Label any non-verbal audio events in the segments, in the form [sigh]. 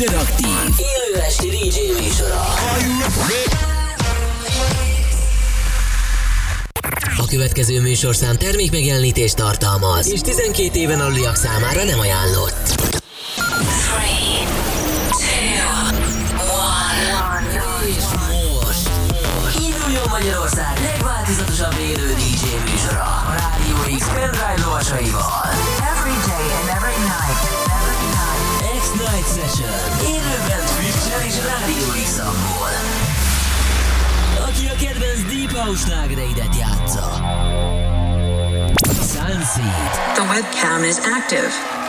Interaktív, élő esti DJ műsora. A következő műsorszám termék megjelenítést tartalmaz, és 12 éven aluliak számára nem ajánlott. És most induljon Magyarország legváltozatosabb élő DJ műsora a Rádió X pendrive lovasaival. Rádió X-amból. Aki a kedvenc Deep House slágereidet játsza. Sunseed. The webcam is active.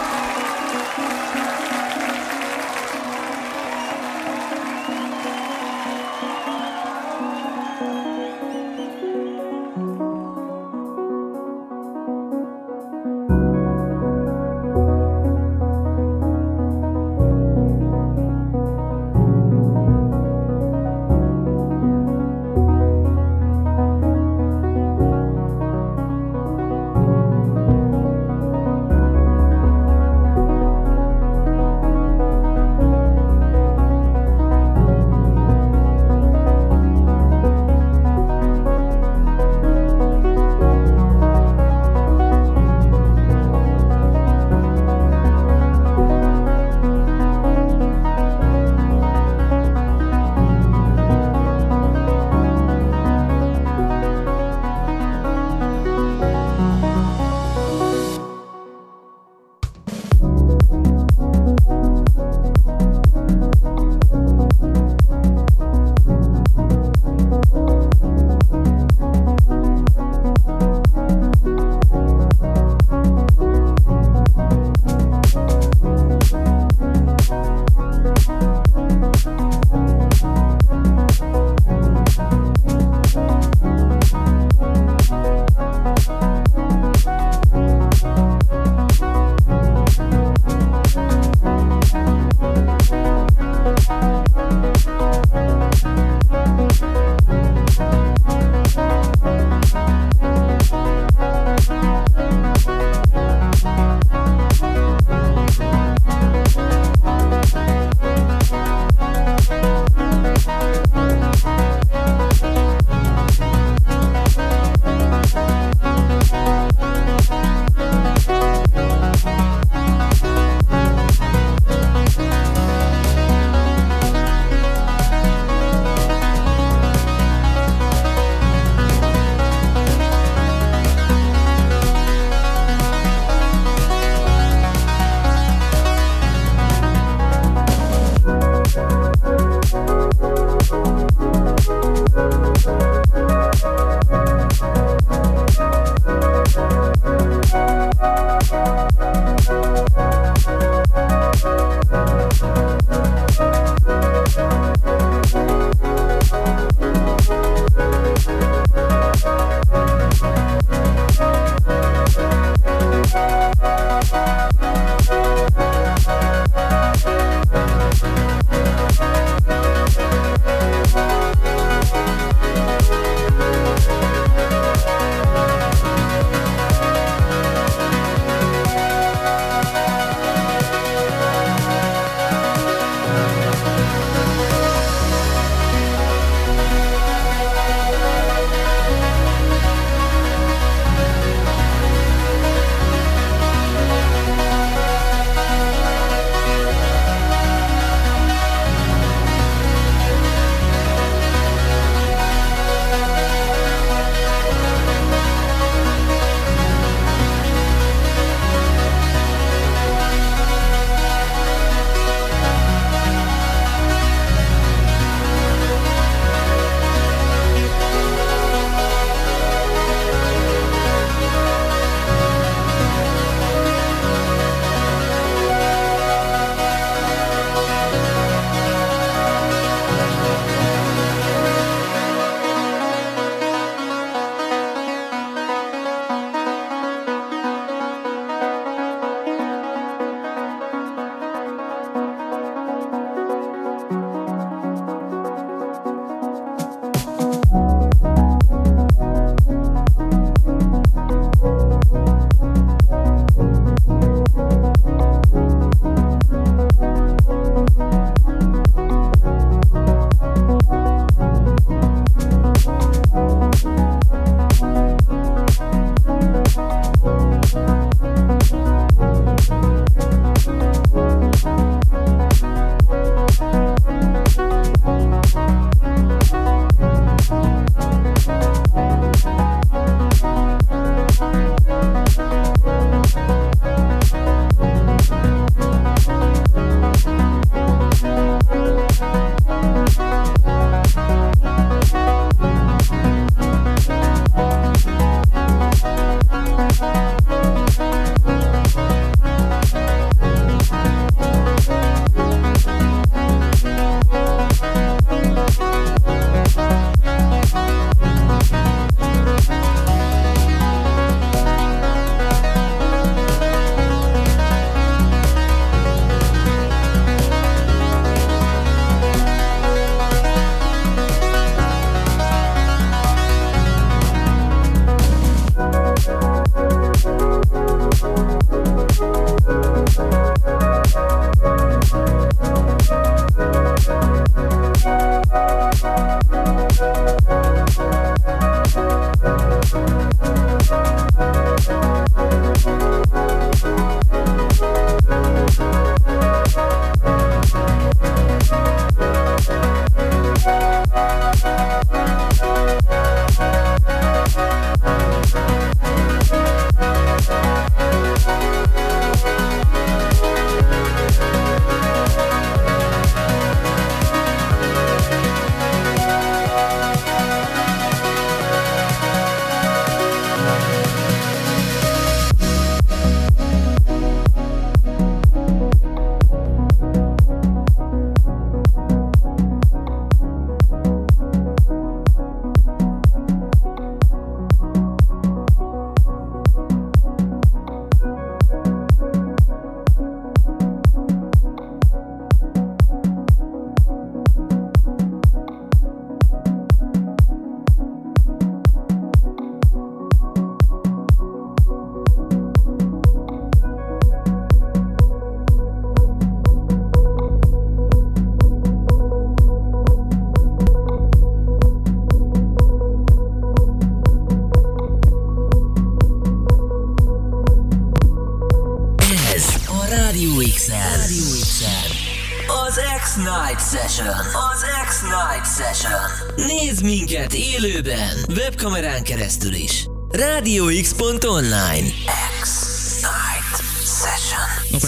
Minket élőben, webkamerán keresztül is. No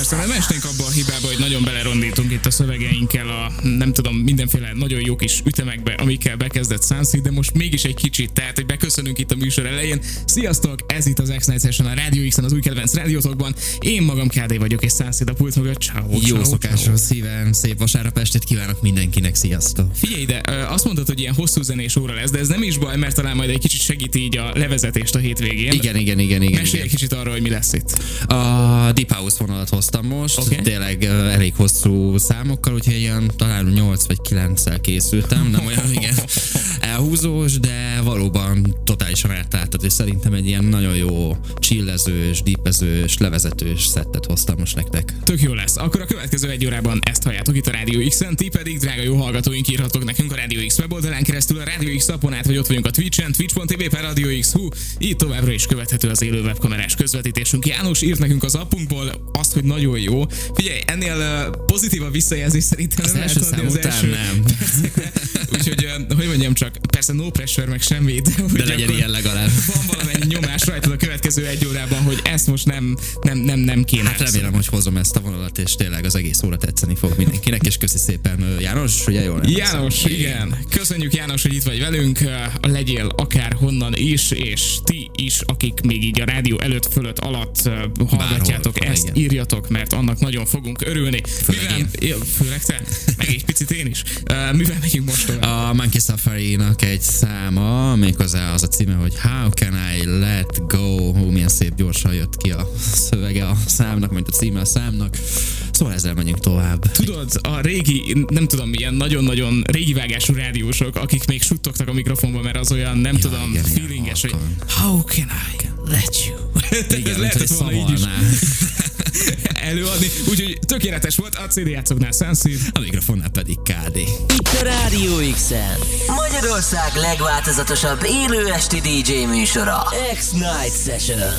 persze, nem esnénk abba a hibába, hogy nagyon belerondítunk itt a szövegeinkkel a nem tudom, mindenféle nagyon jó kis ütemekbe, amikkel bekezdett Sunseed, de most mégis egy kicsit, tehát hogy beköszönünk itt a műsor elején. Sziasztok, ez itt az x Session a Radio x az új kedvenc rádiótokban. Én magam KD vagyok, és Sunseed a pult mögött. Ciao, Jó ciao, szokásos szívem, szép vasárnap estét kívánok mindenkinek, sziasztok! Figyelj ide, azt mondtad, hogy ilyen hosszú zenés óra lesz, de ez nem is baj, mert talán majd egy kicsit segít így a levezetést a hétvégén. Igen, igen, igen, igen. Mesélj igen. egy kicsit arról, hogy mi lesz itt. A Deep House vonalat hoztam most, Oké. okay. tényleg elég hosszú számokkal, úgyhogy ilyen talán 8 vagy 9-szel készültem, nem olyan [laughs] igen elhúzós, de valóban totálisan eltáltat, és szerintem egy ilyen nagyon jó chillezős, deepezős, levezetős szettet hoztam most nektek. Tök jó lesz. Akkor a következő egy órában ezt halljátok itt a Rádió X-en, ti pedig, drága jó hallgatóink, írhatok nekünk a Rádió X weboldalán keresztül, a Rádió X appon át, vagy ott vagyunk a Twitch-en, twitch.tv per Rádió X, hú, így továbbra is követhető az élő webkamerás közvetítésünk. János írt nekünk az appunkból azt, hogy nagyon jó. Figyelj, ennél pozitív a visszajelzés szerintem nem lehet adni az első nem. [laughs] Úgyhogy, hogy mondjam csak, persze no pressure, meg semmi, de, De legyen ilyen legalább. [laughs] Van valamennyi nyomás rajtad a következő egy órában, hogy ezt most nem, nem, nem, nem kéne. Hát remélem, hogy hozom ezt a vonalat, és tényleg az egész óra tetszeni fog mindenkinek, és köszi szépen János, ugye jól? János, igen. Köszönjük János, hogy itt vagy velünk. Legyél akár honnan is, és ti is, akik még így a rádió előtt, fölött, alatt hallgatjátok Bárhol, ezt, igen. írjatok, mert annak nagyon fogunk örülni. Főleg mivel, én. Ja, főleg te, meg egy picit én is. Uh, mivel megyünk most tovább? A Monkey Safari-nak egy száma, méghozzá az a címe, hogy How can I let go? Hú, milyen szép gyorsan jött ki a szövege a számnak, mint a címe a számnak. Szóval ezzel menjünk tovább. Tudod, a régi, nem tudom, ilyen nagyon-nagyon régi vágású rádiósok, akik még suttogtak a mikrofonba, mert az olyan, nem tudom, igen, feelinges, hogy halkan. how can I let you? Igen, [laughs] mint lehetett hogy volna így is. [laughs] előadni, úgyhogy tökéletes volt, a CD játszoknál Sunseed. A mikrofonnál pedig KD. Itt a Rádió x Magyarország legváltozatosabb élő esti DJ műsora. X-Night Session.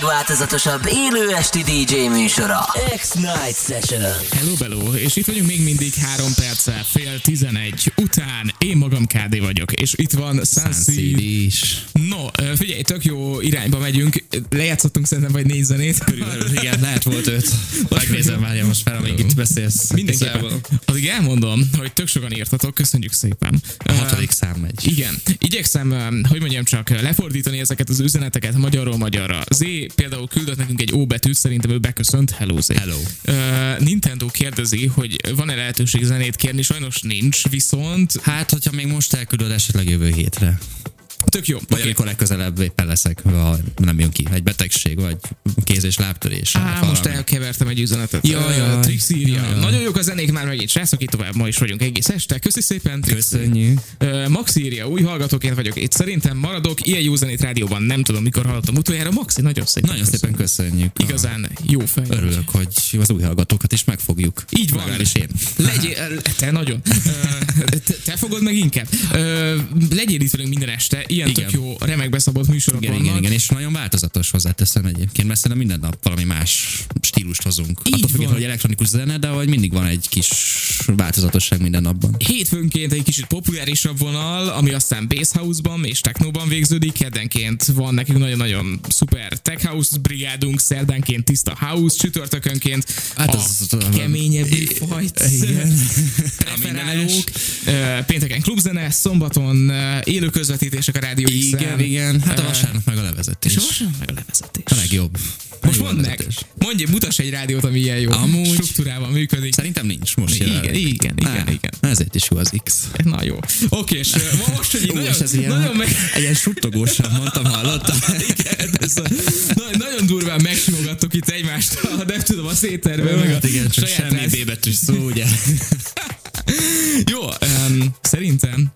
Legváltozatosabb élő esti DJ műsora. X-Night Session. Hello, bello, és itt vagyunk még mindig három perccel, fél tizenegy után. Én magam KD vagyok, és itt van Sunseed. is. No, figyelj, tök jó irányba megyünk. Lejátszottunk szerintem vagy négy zenét. Körülbelül, igen, lehet volt öt. Megnézem, várja most fel, amíg itt beszélsz. Mindenképpen. Addig elmondom, hogy tök sokan írtatok, köszönjük szépen. A hatodik szám megy. Igen, igyekszem, hogy mondjam csak, lefordítani ezeket az üzeneteket magyarról magyarra. Z például küldött nekünk egy O betűt, szerintem ő beköszönt. Hello, Z. Hello. Uh, Nintendo kérdezi, hogy van-e lehetőség zenét kérni, sajnos nincs, viszont Hát, hogyha még most elküldöd esetleg jövő hétre. Tök jó. Vagy Oké. amikor legközelebb éppen leszek, ha nem jön ki egy betegség, vagy kéz- és lábtörés. Á, most elkevertem egy üzenetet. Jaj, jaj. Ö, Trix írja. Jaj. Nagyon jók a zenék már megint, srácok, itt tovább ma is vagyunk egész este. Köszi szépen, Trix. Köszönjük. Max írja, új hallgatóként vagyok itt. Szerintem maradok, ilyen jó zenét rádióban nem tudom, mikor hallottam utoljára. Maxi, nagyon szépen. Nagyon szépen köszönjük. a- Igazán jó fej. Örülök, hogy az új hallgatókat is megfogjuk. Így van. Legalábbis én. Legyél, [laughs] te nagyon. Te, fogod meg inkább. Legyél itt velünk minden este. Ilyen Igen. tök jó, remek beszabott műsorok Igen, vannak. igen, igen, és nagyon változatos hozzáteszem egyébként, mert szerintem minden nap valami más stílust hozunk. Így Attól függően, hogy elektronikus zene, de hogy mindig van egy kis változatosság minden napban. Hétfőnként egy kicsit populárisabb vonal, ami aztán Bass House-ban és Technóban végződik. Keddenként van nekünk nagyon-nagyon szuper Tech House brigádunk, szerdánként tiszta House, csütörtökönként Hát a az- keményebb fajt. [laughs] Preferálók. Pénteken klubzene, szombaton élő közvetítések a Rádió. Igen, igen. Hát a vasárnap meg a levezetés. És a vasárnap meg a levezetés. A legjobb. Most mondd meg, mondj, mutass egy rádiót, ami ilyen jó. Amúgy- Struktúrában működik. Szerintem nincs most Igen, jelenleg. igen, igen, Á, igen. Ezért is jó az X. Na jó. Oké, és most, hogy Ó, nagyon, és ez ilyen, nagyon meg... ilyen suttogósan mondtam, hallottam. [laughs] Igen, ez a, na, nagyon durván megsimogattuk itt egymást, a, nem tudom, a széterben, meg a Hát igen, csak saját semmi B betűs szó, ugye? [laughs] Jó, um, szerintem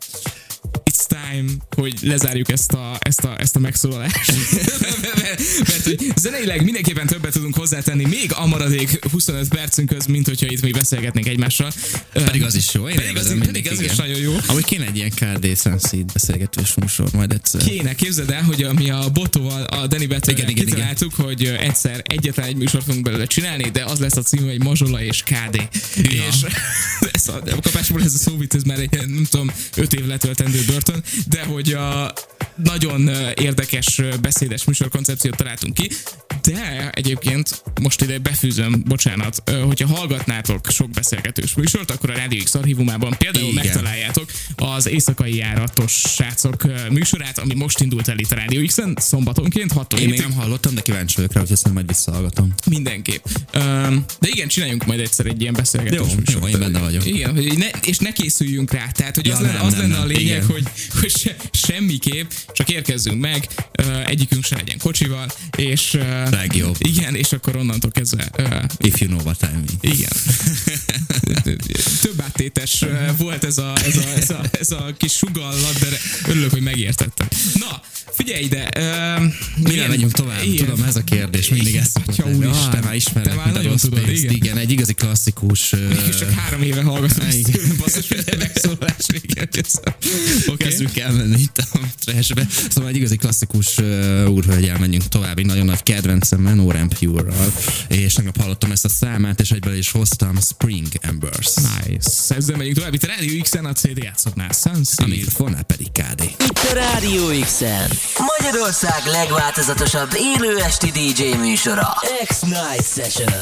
it's time, hogy lezárjuk ezt a, ezt a, ezt a megszólalást. [laughs] [laughs] mert, hogy zeneileg mindenképpen többet tudunk hozzátenni, még a maradék 25 percünkhöz, mint hogyha itt még beszélgetnénk egymással. Pedig az is jó. Én Pedig az, pedig mindig, az igen. is nagyon jó. Amúgy kéne egy ilyen KD Sunseed beszélgetős műsor majd egyszer. Kéne, képzeld el, hogy mi a Botóval, a Danny Better Igen, igen, kitaláltuk, hogy egyszer egyetlen egy műsort fogunk belőle csinálni, de az lesz a cím, hogy Mazsola és KD. Ja. És [laughs] ez a, kapásból ez a szó, ez már egy, nem tudom, öt év letöltendő börtön, de hogy a nagyon érdekes beszédes műsorkoncepciót találtunk ki, de egyébként most ide befűzöm, bocsánat, hogyha hallgatnátok sok beszélgetős műsort, akkor a Radio X archívumában például Igen. megtaláljátok az éjszakai járatos srácok műsorát, ami most indult el itt a Radio X-en, szombatonként 6 Én még nem hallottam, de kíváncsi vagyok rá, hogy ezt majd visszahallgatom. Mindenképp. De igen, csináljunk majd egyszer egy ilyen beszélgetős Jó, műsort. jó, én benne vagyok. Igen, hogy ne, és ne készüljünk rá. Tehát, hogy Ja, az, lenne, nem, az nem, lenne nem. a lényeg, Igen. hogy, [laughs] hogy se, semmiképp, csak érkezzünk meg, egyikünk se legyen kocsival, és Legjobb. igen, és akkor onnantól kezdve If you know what I mean. igen. [laughs] Több áttétes volt ez a, ez a, ez a, ez a kis sugallat, de örülök, hogy megértettem. Na, figyelj ide. ö, Mire megyünk tovább? igen. Tudom, ez a kérdés mindig ezt szokott Atya lenni. úristen. Ah, már ismerek, már mint a nagyon rossz tudod, pénzt. igen. Igen, egy igazi klasszikus... ö, És csak három éve hallgatom ezt Igen. basszus, megszólás. [laughs] Oké. Kezdünk elmenni itt a trashbe. Szóval egy igazi klasszikus uh, úrhölgyel menjünk tovább, egy nagyon nagy kedvencemmel, No Ramp Pure-ral. És tegnap hallottam ezt a számát, és egyből is hoztam Spring Embers. Nice. Ezzel megyünk tovább. Itt a Radio X-en a CD játszoknál. A Sunseed. mikrofonnál pedig KD. Itt a Rádió X-en. Magyarország legváltozatosabb élő esti DJ műsora. X-Night Session.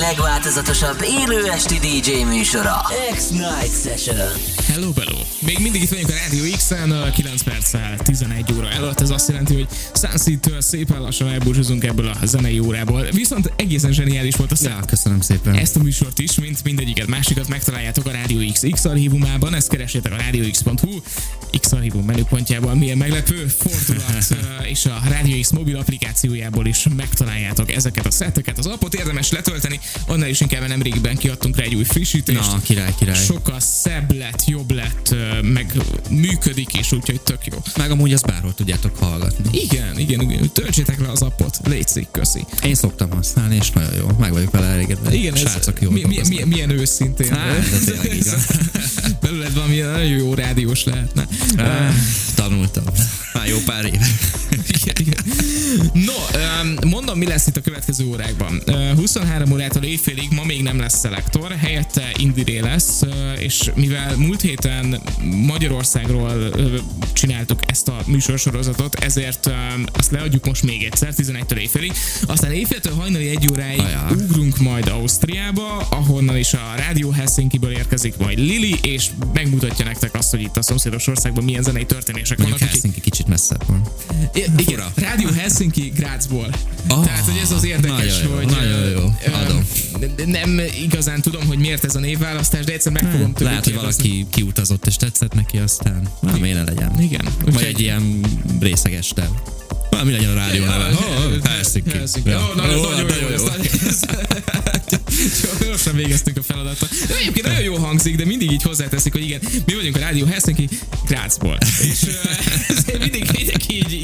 Legváltozatosabb élő esti DJ műsora. X-Night Session. Hello, hello! Még mindig itt vagyunk a Radio X-en, 9 perccel 11 óra előtt. Ez azt jelenti, hogy Sunseed-től szépen lassan elbúcsúzunk ebből a zenei órából. Viszont egészen zseniális volt a szám. Ja, köszönöm szépen. Ezt a műsort is, mint mindegyiket másikat megtaláljátok a Radio X X archívumában, ezt keresétek a radiox.hu X archívum menüpontjában, milyen meglepő fordulat, [laughs] és a Radio X mobil applikációjából is megtaláljátok ezeket a szetteket. Az appot érdemes letölteni, annál is inkább mert nemrégiben kiadtunk rá egy új frissítést. Na, király, király. Sokkal szebb lett, jobb lett, meg működik is, úgyhogy tök jó. Meg amúgy azt bárhol tudjátok hallgatni. Igen, igen, igen. töltsétek le az appot, légy köszi. Én szoktam használni, és nagyon jó. Meg vagyok vele elégedve. Igen, ez Srácok jól mi, mi, dolgoznak. mi, milyen őszintén. Hát, de tényleg. [laughs] Belőled valami nagyon jó rádiós lehetne. Tanultam. Már jó pár éve. Igen, igen. No, öm, mondom, mi lesz itt a következő órákban. Ö, 23 órától éjfélig ma még nem lesz szelektor, helyette Indiré lesz, és mivel múlt héten Magyarországról csináltuk ezt a műsorsorozatot, ezért azt leadjuk most még egyszer, 11-től éjfélig. Aztán éjféltől hajnali egy óráig Ajá. ugrunk majd Ausztriába, ahonnan is a Rádió Helsinki-ből érkezik majd Lili, és megmutatja nektek azt, hogy itt a szomszédos országban milyen zenei történések Mondjuk vannak. Helsinki kicsit messzebb van. I- igen, Fura. Rádió Helsinki Grazból. Ah, Tehát, hogy ez az érdekes, nagyon jó, hogy... nagyon ö, jó, adom. Nem igazán tudom, hogy miért ez a névválasztás, de egyszer meg fogom tőlük Lehet, hogy valaki kiutazott és tetszett neki, aztán nem én legyen. Igen. Vagy egy ilyen részeg este. Valami legyen a rádió neve. Helsinki. Helsinki. Ó, nagyon, jó, Gyorsan végeztünk a feladattal. De egyébként nagyon jó hangzik, de mindig így hozzáteszik, hogy igen, mi vagyunk a Rádió Helsinki Grazból. És [laughs]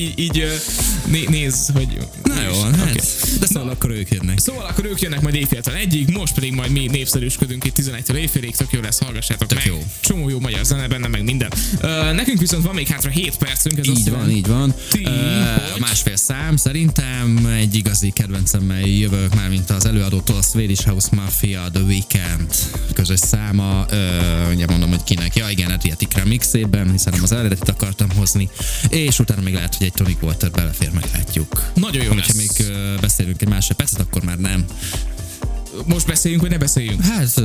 így, így, né- néz, hogy... Na jó, hát. Oké. De szóval akkor ők jönnek. Szóval akkor ők jönnek majd éjféltől egyig, most pedig majd mi népszerűsködünk itt 11-től éjfélig, tök jó lesz, hallgassátok Tök meg. jó. Csomó jó magyar zene benne, meg minden. Uh, nekünk viszont van még hátra 7 percünk, ez azt Így van, jelenti- így van. Ti, Ö, hogy? másfél szám szerintem egy igazi kedvencemmel jövök már, mint az előadótól a Swedish House Mafia The Weekend közös száma. Ö, ugye mondom, hogy kinek. Ja igen, Adriatic remixében, hiszen nem az eredetit akartam hozni. És utána még lehet, hogy egy Tonic Water belefér, meglátjuk. Nagyon jó Ha lesz. még beszélünk egy másfél percet, akkor már nem. Most beszéljünk, vagy ne beszéljünk? Hát,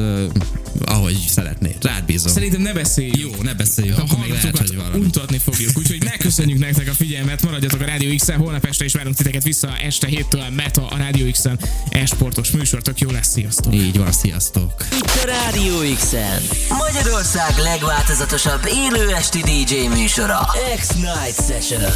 ahogy szeretnéd. Rád bízom. Szerintem ne beszéljünk. Jó, ne beszéljünk, A akkor még lehet, hallgatókat hogy valami. untatni fogjuk, úgyhogy megköszönjük nektek a figyelmet, maradjatok a Rádió X-en, holnap este is várunk titeket vissza este 7-től Meta a Rádió X-en e-sportos műsor, tök jó lesz, sziasztok! Így van, sziasztok. Itt a Rádió X-en. Magyarország legváltozatosabb élő esti DJ műsora. X-Night Session.